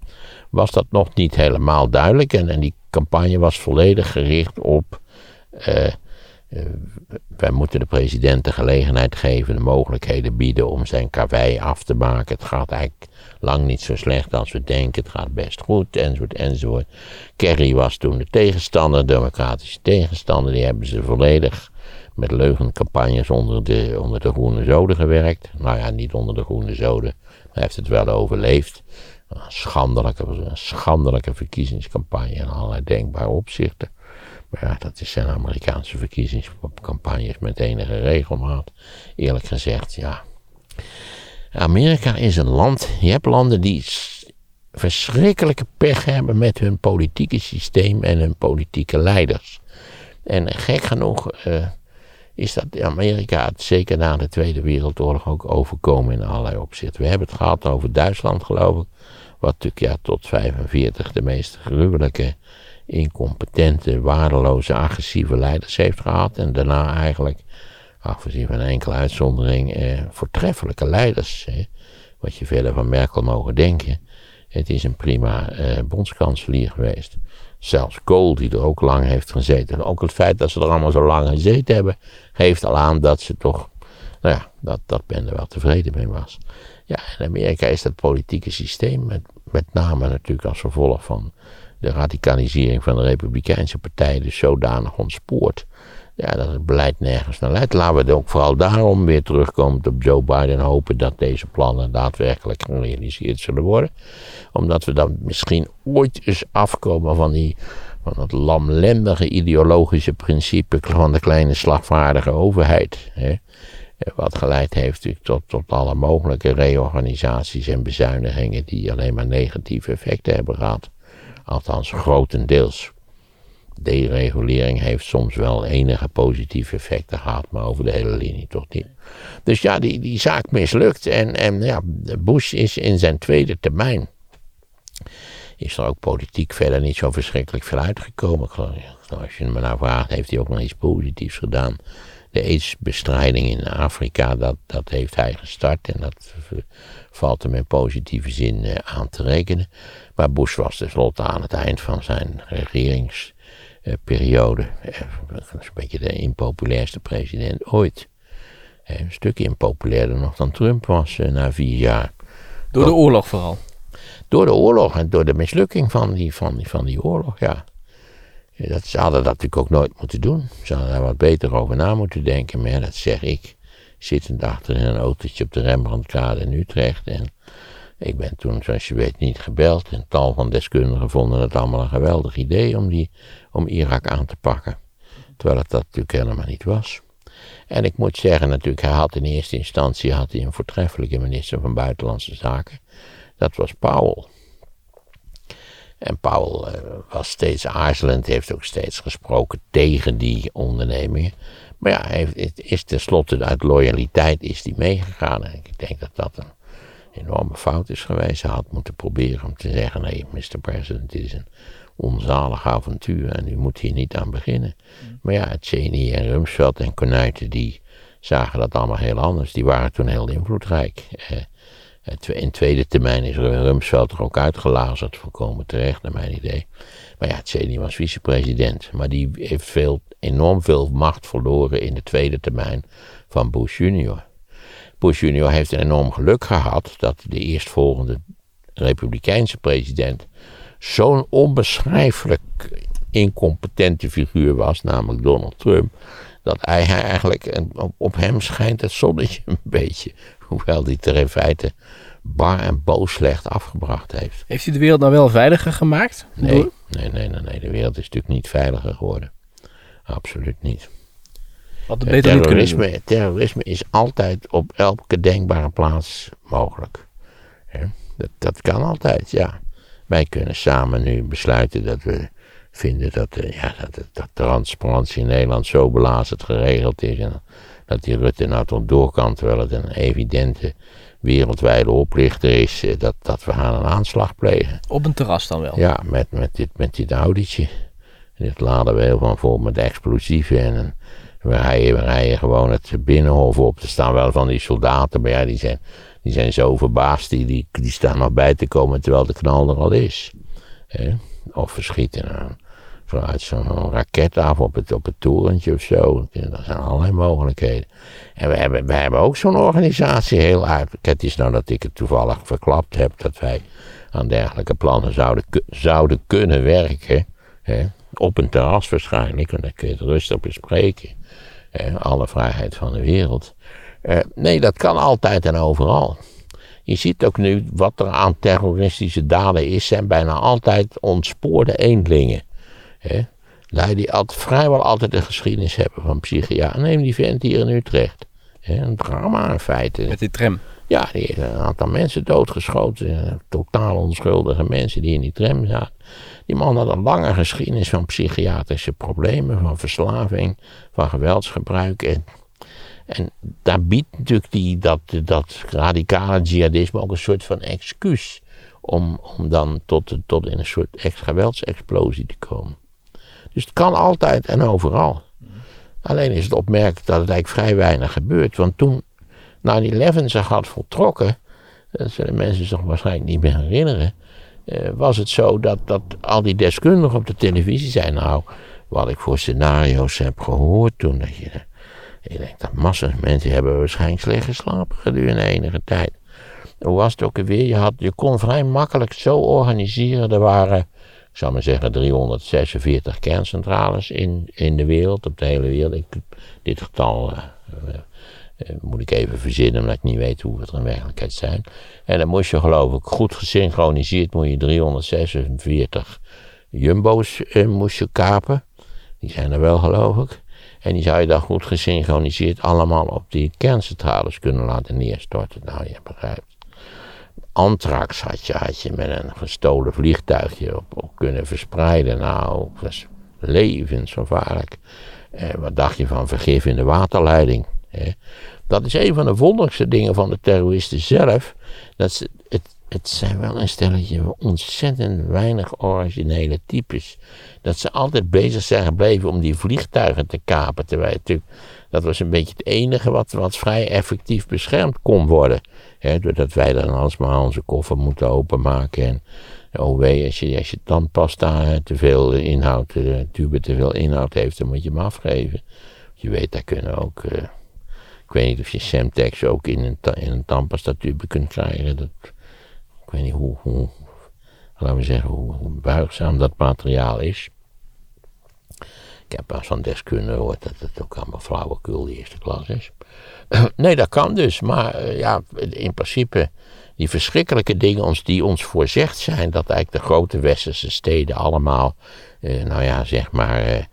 was dat nog niet helemaal duidelijk. En, en die campagne was volledig gericht op. Uh, wij moeten de president de gelegenheid geven, de mogelijkheden bieden om zijn karwei af te maken. Het gaat eigenlijk lang niet zo slecht als we denken. Het gaat best goed, enzovoort, enzovoort. Kerry was toen de tegenstander, de democratische tegenstander. Die hebben ze volledig met leugencampagnes onder de, onder de groene zoden gewerkt. Nou ja, niet onder de groene zoden. Hij heeft het wel overleefd. Een schandelijke, een schandelijke verkiezingscampagne in allerlei denkbare opzichten. Ja, dat zijn Amerikaanse verkiezingscampagnes met enige regelmaat. Eerlijk gezegd, ja. Amerika is een land, je hebt landen die verschrikkelijke pech hebben met hun politieke systeem en hun politieke leiders. En gek genoeg uh, is dat Amerika zeker na de Tweede Wereldoorlog ook overkomen in allerlei opzichten. We hebben het gehad over Duitsland, geloof ik, wat natuurlijk ja, tot 45 de meest gruwelijke incompetente, waardeloze, agressieve leiders heeft gehad. En daarna eigenlijk, afgezien van enkele uitzondering, eh, voortreffelijke leiders. Wat je verder van Merkel mogen denken. Het is een prima eh, bondskanselier geweest. Zelfs Kool, die er ook lang heeft gezeten. Ook het feit dat ze er allemaal zo lang gezeten hebben, geeft al aan dat ze toch, nou ja, dat, dat men er wel tevreden mee was. Ja, in Amerika is dat politieke systeem, met, met name natuurlijk als gevolg van de radicalisering van de Republikeinse Partij dus zodanig ontspoort. Ja, dat het beleid nergens naar leidt. Laten we ook vooral daarom weer terugkomen op Joe Biden en hopen dat deze plannen daadwerkelijk gerealiseerd zullen worden. Omdat we dan misschien ooit eens afkomen van, die, van dat lamlendige ideologische principe van de kleine slagvaardige overheid. Hè. Wat geleid heeft tot, tot alle mogelijke reorganisaties en bezuinigingen die alleen maar negatieve effecten hebben gehad. Althans, grotendeels. Deregulering heeft soms wel enige positieve effecten gehad, maar over de hele linie toch niet. Dus ja, die, die zaak mislukt. En, en ja, Bush is in zijn tweede termijn. Is er ook politiek verder niet zo verschrikkelijk veel uitgekomen. Als je me nou vraagt, heeft hij ook nog iets positiefs gedaan. De aidsbestrijding in Afrika, dat, dat heeft hij gestart. En dat valt hem in positieve zin eh, aan te rekenen. Maar Bush was tenslotte aan het eind van zijn regeringsperiode eh, een beetje de impopulairste president ooit. Eh, een stuk impopulairder nog dan Trump was na vier jaar. Door de oorlog vooral? Door de oorlog en door de mislukking van die, van die, van die oorlog, ja. Dat, ze hadden dat natuurlijk ook nooit moeten doen. Ze hadden daar wat beter over na moeten denken. Maar dat zeg ik zittend achter in een autootje op de Rembrandtkade in Utrecht. En ik ben toen, zoals je weet, niet gebeld. En tal van deskundigen vonden het allemaal een geweldig idee om, die, om Irak aan te pakken. Terwijl het dat natuurlijk helemaal niet was. En ik moet zeggen, natuurlijk, hij had in eerste instantie had hij een voortreffelijke minister van Buitenlandse Zaken. Dat was Powell. En Powell uh, was steeds aarzelend, heeft ook steeds gesproken tegen die ondernemingen. Maar ja, hij is tenslotte uit loyaliteit is die meegegaan. En ik denk dat dat een enorme fout is geweest. Hij had moeten proberen om te zeggen: nee, Mr. President, dit is een onzalig avontuur en u moet hier niet aan beginnen. Mm. Maar ja, Cheney en Rumsfeld en Konuiten, die zagen dat allemaal heel anders. Die waren toen heel invloedrijk. Eh, in tweede termijn is Rumsfeld er ook uitgelazerd, volkomen terecht naar mijn idee. Maar ja, Cheney was vicepresident, maar die heeft veel, enorm veel macht verloren in de tweede termijn van Bush junior. Bush junior heeft een enorm geluk gehad dat de eerstvolgende republikeinse president zo'n onbeschrijfelijk incompetente figuur was, namelijk Donald Trump, dat hij eigenlijk, op hem schijnt het zonnetje een beetje, hoewel hij er in feite bar en boos slecht afgebracht heeft. Heeft hij de wereld nou wel veiliger gemaakt? Nee, Nee, nee, nee, nee. De wereld is natuurlijk niet veiliger geworden. Absoluut niet. Wat beter niet terrorisme, is altijd op elke denkbare plaats mogelijk. Dat, dat kan altijd, ja. Wij kunnen samen nu besluiten dat we vinden dat, eh, ja, dat, dat transparantie in Nederland zo belazerd geregeld is. En dat die Rutte nou tot door kan, terwijl het een evidente wereldwijde oplichter is, eh, dat, dat we gaan een aanslag plegen. Op een terras dan wel. Ja, met, met, dit, met dit Audi'tje. En dit laden we heel van vol met explosieven. En, en we, rijden, we gewoon het binnenhof op. Er staan wel van die soldaten, maar ja, die zijn, die zijn zo verbaasd. Die, die, die staan nog bij te komen terwijl de knal er al is. Hè? Of verschieten nou, vanuit zo'n raket af op het, op het torentje of zo. Dat zijn allerlei mogelijkheden. En we hebben, we hebben ook zo'n organisatie heel uit. Het is nou dat ik het toevallig verklapt heb dat wij aan dergelijke plannen zouden, zouden kunnen werken. Hè? Op een terras waarschijnlijk, en dan kun je het rustig bespreken. Alle vrijheid van de wereld. Eh, nee, dat kan altijd en overal. Je ziet ook nu wat er aan terroristische daden is, zijn bijna altijd ontspoorde eendelingen. Hè? Die altijd, vrijwel altijd een geschiedenis hebben van psychiater. Neem die vent hier in Utrecht. Een drama in feite. Met die tram. Ja, die een aantal mensen doodgeschoten. eh, Totaal onschuldige mensen die in die tram zaten. Die man had een lange geschiedenis van psychiatrische problemen, van verslaving, van geweldsgebruik. En, en daar biedt natuurlijk die, dat, dat radicale jihadisme ook een soort van excuus. Om, om dan tot, tot in een soort ex geweldsexplosie te komen. Dus het kan altijd en overal. Alleen is het opmerkelijk dat het eigenlijk vrij weinig gebeurt. Want toen 9-11 zich had voltrokken, dat zullen mensen zich waarschijnlijk niet meer herinneren, eh, was het zo dat, dat al die deskundigen op de televisie zeiden, nou, wat ik voor scenario's heb gehoord toen, dat je, ik denk dat massa's mensen hebben waarschijnlijk slecht geslapen gedurende enige tijd. Hoe was het ook alweer? Je, had, je kon vrij makkelijk zo organiseren. Er waren, ik zou maar zeggen, 346 kerncentrales in, in de wereld, op de hele wereld. Ik, dit getal eh, moet ik even verzinnen, omdat ik niet weet hoe het er in werkelijkheid zijn. En dan moest je geloof ik goed gesynchroniseerd, moet je 346 jumbo's eh, moest je kapen. Die zijn er wel geloof ik. En die zou je dan goed gesynchroniseerd allemaal op die kerncentrales kunnen laten neerstorten. Nou, je begrijpt. Antrax had je, had je met een gestolen vliegtuigje op, op kunnen verspreiden. Nou, dat was levensgevaarlijk. Eh, wat dacht je van vergif in de waterleiding? Dat is een van de wonderlijkste dingen van de terroristen zelf. Dat ze, het, het zijn wel een stelletje ontzettend weinig originele types. Dat ze altijd bezig zijn gebleven om die vliegtuigen te kapen. Terwijl natuurlijk, dat was een beetje het enige wat, wat vrij effectief beschermd kon worden. Doordat wij dan alsmaar onze koffer moeten openmaken. En oh wee, als je, als je tandpasta eh, te veel inhoud, de tube te veel inhoud heeft, dan moet je hem afgeven. Je weet, daar kunnen ook... eh, ik weet niet of je Semtex ook in een, in een kunt krijgen. Dat, ik weet niet hoe, hoe we zeggen, hoe, buigzaam dat materiaal is. Ik heb wel van deskundigen gehoord dat het ook allemaal flauwekul de eerste klas is. nee, dat kan dus. Maar eh, ja, in principe, die verschrikkelijke dingen ons, die ons voorzegd zijn, dat eigenlijk de grote westerse steden allemaal, eh, nou ja, zeg maar, eh,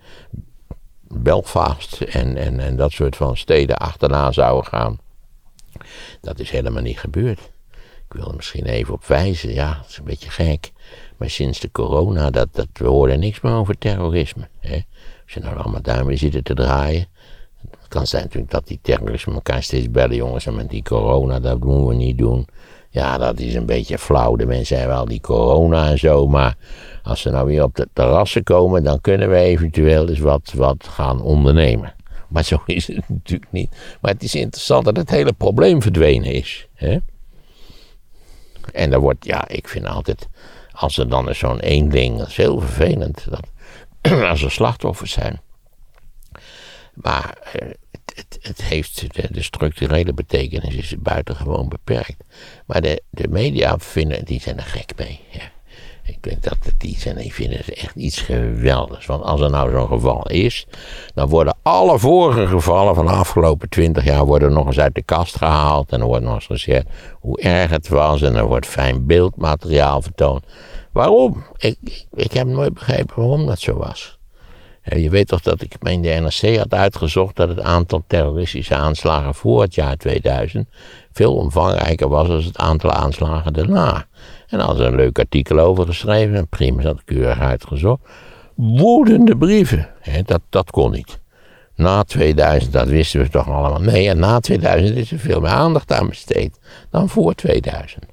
Belfast en, en, en dat soort van steden achterna zouden gaan. Dat is helemaal niet gebeurd. Ik wil er misschien even op wijzen, ja, dat is een beetje gek. Maar sinds de corona, dat, dat, we horen niks meer over terrorisme. Hè? Als je nou allemaal daarmee zitten te draaien. Het kan zijn natuurlijk dat die terroristen elkaar steeds bellen, jongens. En met die corona, dat moeten we niet doen. Ja, dat is een beetje flauw. De mensen hebben wel die corona en zo. Maar als ze nou weer op de terrassen komen, dan kunnen we eventueel eens wat, wat gaan ondernemen. Maar zo is het natuurlijk niet. Maar het is interessant dat het hele probleem verdwenen is. Hè? En dan wordt, ja, ik vind altijd, als er dan zo'n één ding, dat is heel vervelend, dat, als er slachtoffers zijn. Maar eh, het, het, heeft, de, de structurele betekenis is buitengewoon beperkt. Maar de, de media vinden, die zijn er gek mee. Ja. Ik denk dat het die zijn, die vinden het echt iets geweldigs. Want als er nou zo'n geval is, dan worden alle vorige gevallen van de afgelopen twintig jaar worden nog eens uit de kast gehaald. En er wordt nog eens gezegd hoe erg het was. En er wordt fijn beeldmateriaal vertoond. Waarom? Ik, ik, ik heb nooit begrepen waarom dat zo was. Je weet toch dat ik in de NRC had uitgezocht dat het aantal terroristische aanslagen voor het jaar 2000 veel omvangrijker was dan het aantal aanslagen daarna. En hadden ze een leuk artikel over geschreven, en prima, ik keurig uitgezocht. Woedende brieven, hè, dat, dat kon niet. Na 2000, dat wisten we toch allemaal. Nee, en na 2000 is er veel meer aandacht aan besteed dan voor 2000.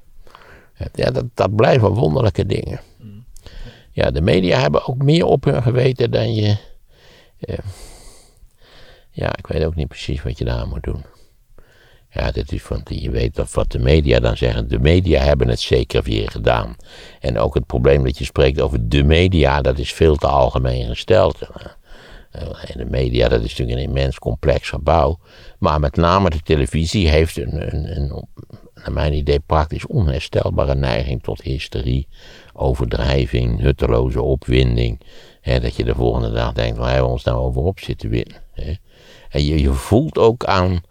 Ja, dat, dat blijven wonderlijke dingen. Ja, de media hebben ook meer op hun geweten dan je. eh, ja, ik weet ook niet precies wat je daar moet doen. Ja, dit is van, je weet wat de media dan zeggen. De media hebben het zeker weer gedaan. En ook het probleem dat je spreekt over de media, dat is veel te algemeen gesteld. En de media, dat is natuurlijk een immens complex gebouw. Maar met name de televisie heeft een, een, een naar mijn idee, praktisch onherstelbare neiging tot hysterie, overdrijving, hutteloze opwinding. Hè, dat je de volgende dag denkt, waar hebben we ons nou over op zitten winnen? En je, je voelt ook aan,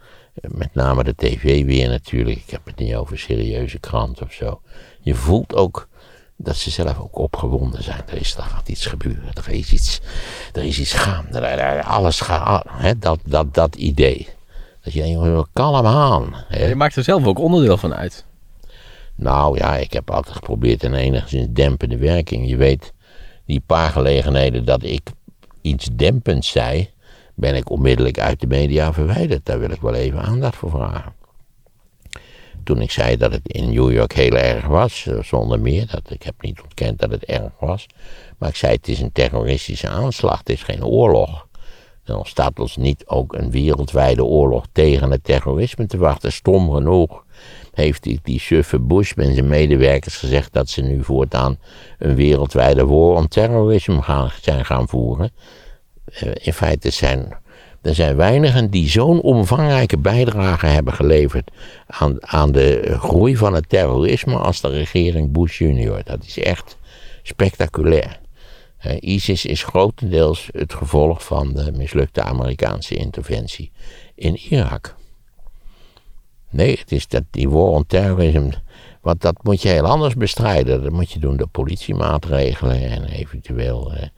met name de tv weer natuurlijk, ik heb het niet over serieuze kranten of zo. Je voelt ook dat ze zelf ook opgewonden zijn. Er, is, er gaat iets gebeuren, er is iets, er is iets gaan, er- alles gaat, hè, dat, dat, dat idee. Dat je denkt, kalm aan. Hè? Je maakt er zelf ook onderdeel van uit. Nou ja, ik heb altijd geprobeerd een enigszins dempende werking. Je weet, die paar gelegenheden dat ik iets dempends zei, ben ik onmiddellijk uit de media verwijderd. Daar wil ik wel even aandacht voor vragen. Toen ik zei dat het in New York heel erg was, eh, zonder meer, dat, ik heb niet ontkend dat het erg was, maar ik zei het is een terroristische aanslag, het is geen oorlog. Er ontstaat ons niet ook een wereldwijde oorlog tegen het terrorisme te wachten. Stom genoeg heeft die, die suffe Bush met zijn medewerkers gezegd dat ze nu voortaan een wereldwijde war on terrorisme gaan, zijn gaan voeren. Eh, in feite zijn er zijn weinigen die zo'n omvangrijke bijdrage hebben geleverd aan, aan de groei van het terrorisme als de regering Bush junior. Dat is echt spectaculair. Eh, ISIS is grotendeels het gevolg van de mislukte Amerikaanse interventie in Irak. Nee, het is dat die war on terrorism, want dat moet je heel anders bestrijden. Dat moet je doen door politiemaatregelen en eventueel eh,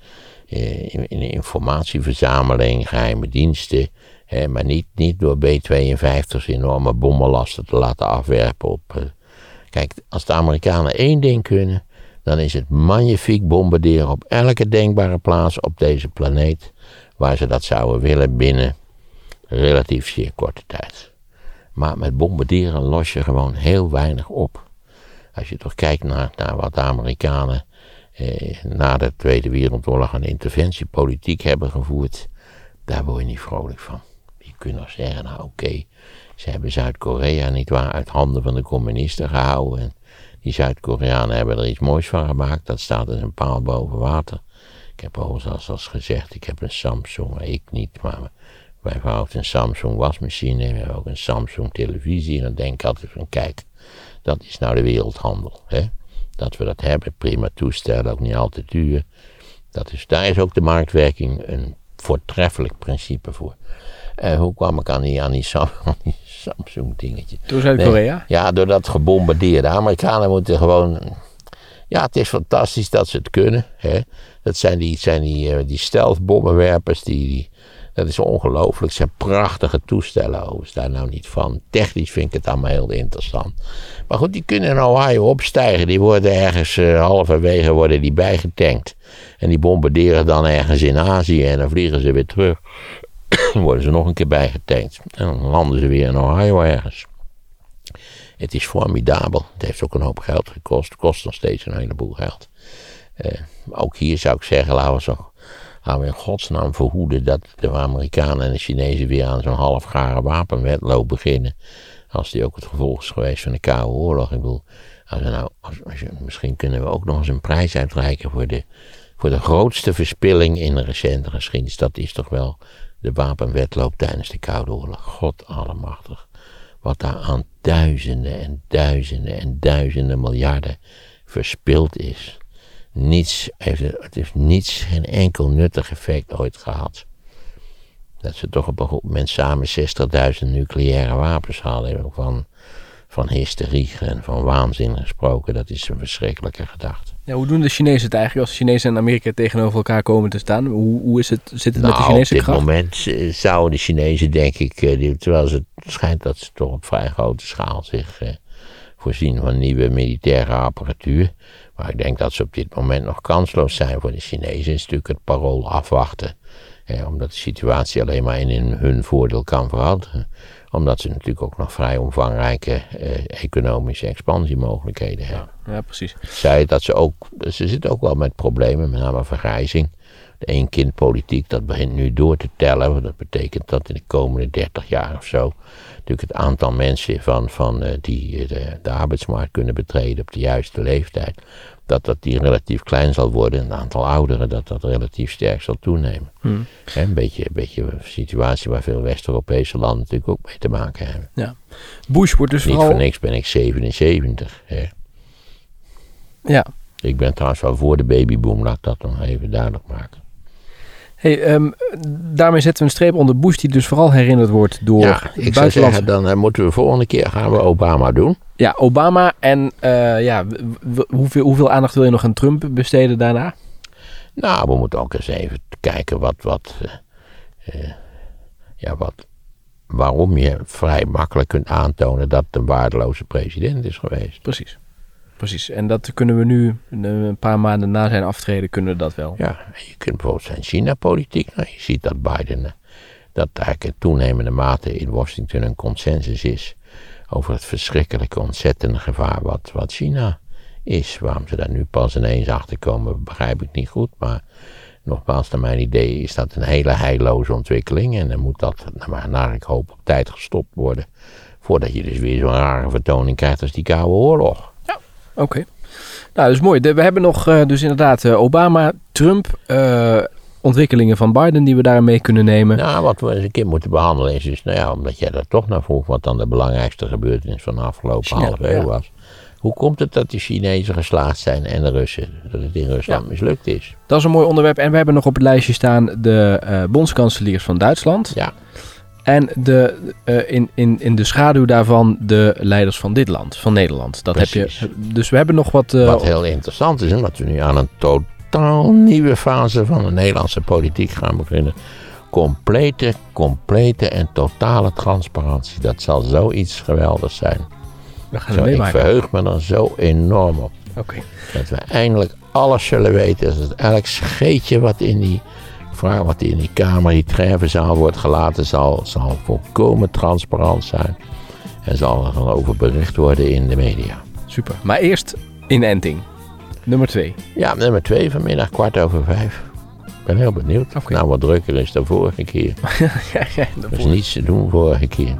in, in informatieverzameling, geheime diensten. Hè, maar niet, niet door B-52's enorme bommenlasten te laten afwerpen op. eh. kijk, als de Amerikanen één ding kunnen, dan is het magnifiek bombarderen op elke denkbare plaats op deze planeet. Waar ze dat zouden willen binnen relatief zeer korte tijd. Maar met bombarderen los je gewoon heel weinig op. Als je toch kijkt naar, naar wat de Amerikanen eh, na de Tweede Wereldoorlog een interventiepolitiek hebben gevoerd, daar word je niet vrolijk van. Je kunt nog zeggen, nou oké, ze hebben Zuid-Korea niet waar uit handen van de communisten gehouden. En die Zuid-Koreanen hebben er iets moois van gemaakt, dat staat als een paal boven water. Ik heb overigens al eens gezegd, ik heb een Samsung, ik niet, maar mijn vrouw een Samsung wasmachine we hebben ook een Samsung televisie. En dan denk ik altijd van, kijk, dat is nou de wereldhandel. Hè? Dat we dat hebben, prima toestellen, ook niet al te duur. Dat is, daar is ook de marktwerking een voortreffelijk principe voor. En hoe kwam ik aan die, aan die, Sam, aan die Samsung dingetje? Door Zuid-Korea? Nee, ja, door dat gebombardeerde. De Amerikanen moeten gewoon. Ja, het is fantastisch dat ze het kunnen. Hè. Dat zijn die, zijn die, eh, die stealthbommenwerpers. Die, die, dat is ongelooflijk. Het zijn prachtige toestellen. Overigens, daar nou niet van. Technisch vind ik het allemaal heel interessant. Maar goed, die kunnen in Ohio opstijgen. Die worden ergens eh, halverwege worden die bijgetankt. En die bombarderen dan ergens in Azië. En dan vliegen ze weer terug. dan worden ze nog een keer bijgetankt. En dan landen ze weer in Ohio ergens. Het is formidabel. Het heeft ook een hoop geld gekost. Het kost nog steeds een heleboel geld. Eh, ook hier zou ik zeggen, laten we, zo, laten we in godsnaam verhoeden dat de Amerikanen en de Chinezen weer aan zo'n halfgare wapenwetloop beginnen. Als die ook het gevolg is geweest van de Koude Oorlog. Ik bedoel, als we nou, misschien kunnen we ook nog eens een prijs uitreiken voor de, voor de grootste verspilling in de recente geschiedenis. Dat is toch wel de wapenwetloop tijdens de Koude Oorlog. God allemachtig. Wat daar aan duizenden en duizenden en duizenden miljarden verspild is. Niets heeft, het heeft niets, geen enkel nuttig effect ooit gehad. Dat ze toch op een goed moment samen 60.000 nucleaire wapens hadden. Van, van hysterie en van waanzin gesproken. Dat is een verschrikkelijke gedachte. Ja, hoe doen de Chinezen het eigenlijk als Chinezen en Amerika tegenover elkaar komen te staan? Hoe, hoe is het, zit het met de Nou, Chinese op dit kracht? moment eh, zouden de Chinezen, denk ik, eh, terwijl het schijnt dat ze toch op vrij grote schaal zich eh, voorzien van nieuwe militaire apparatuur. Maar ik denk dat ze op dit moment nog kansloos zijn voor de Chinezen. Is natuurlijk het parool afwachten. Eh, omdat de situatie alleen maar in hun- hun voordeel kan veranderen. Omdat ze natuurlijk ook nog vrij omvangrijke eh, economische expansiemogelijkheden hebben. Ja, precies. zei dat ze ook, ze zitten ook wel met problemen, met name vergrijzing. De één-kind-politiek, dat begint nu door te tellen. want Dat betekent dat in de komende 30 jaar of zo, natuurlijk het aantal mensen van, van, eh, die eh, de, de arbeidsmarkt kunnen betreden op de juiste leeftijd, dat dat die relatief klein zal worden. En het aantal ouderen, dat dat relatief sterk zal toenemen. Hè, Een, beetje, een beetje een situatie waar veel West-Europese landen natuurlijk ook mee te maken hebben. Ja. Bush wordt dus Niet vooral... voor niks ben ik 77. Hè. Ja. Ik ben trouwens wel voor de babyboom, laat ik dat nog even duidelijk maken. Hey, ehm, daarmee zetten we een streep onder Bush, die dus vooral herinnerd wordt door Ja, ik zou zeggen, dan eh, moeten we volgende keer gaan we Obama doen. Ja, Obama en eh, ja, hoeveel, hoeveel aandacht wil je nog aan Trump besteden daarna? Nou, we moeten ook eens even kijken wat, wat, eh, ja, wat, waarom je vrij makkelijk kunt aantonen dat het een waardeloze president is geweest. Precies. Precies. En dat kunnen we nu, een- een paar maanden na zijn aftreden, kunnen we dat wel. Ja, je kunt bijvoorbeeld zijn China-politiek. Nou, je ziet dat Biden, eh, dat eigenlijk toenemende mate in Washington een consensus is over het verschrikkelijke, ontzettende gevaar wat, wat China is. Waarom ze daar nu pas ineens achter komen, begrijp ik niet goed. Maar nogmaals, naar mijn idee is dat een hele heilloze ontwikkeling. En dan moet dat, naar, naar ik hoop, op tijd gestopt worden. Voordat je dus weer zo'n rare vertoning krijgt als die Koude Oorlog. Oké. Nou, dat is mooi. De- we hebben nog eh, dus inderdaad eh, Obama, Trump, eh, ontwikkelingen van Biden die we daarmee kunnen nemen. Nou, wat we eens een keer moeten behandelen is dus, nou ja, omdat jij daar toch naar vroeg, wat dan de belangrijkste gebeurtenis van de afgelopen China, half eeuw ja. was. Hoe komt het dat de Chinezen geslaagd zijn en de Russen, dat het in Rusland Ja. mislukt is? Dat is een mooi onderwerp. En we hebben nog op het lijstje staan de bondskanseliers van Duitsland. Ja, En de, eh, in, in, in de schaduw daarvan de leiders van dit land, van Nederland. Dat heb je. Dus we hebben nog wat. eh, wat heel interessant is, omdat we nu aan een totaal nieuwe fase van de Nederlandse politiek gaan beginnen. Complete, complete en totale transparantie. Dat zal zoiets geweldigs zijn. we gaan Zo, ik verheug me er zo enorm op. Dat we eindelijk alles zullen weten. Dat elk scheetje wat in die, vraag wat in die kamer, die treffenzaal wordt gelaten, zal, zal volkomen transparant zijn. En zal er dan over bericht worden in de media. Super. Maar eerst inenting. Nummer twee. Ja, nummer twee vanmiddag, kwart over vijf. Ik ben heel benieuwd of Oké. nou wat drukker is dan vorige keer. ja, ja, Er is niets te doen vorige keer.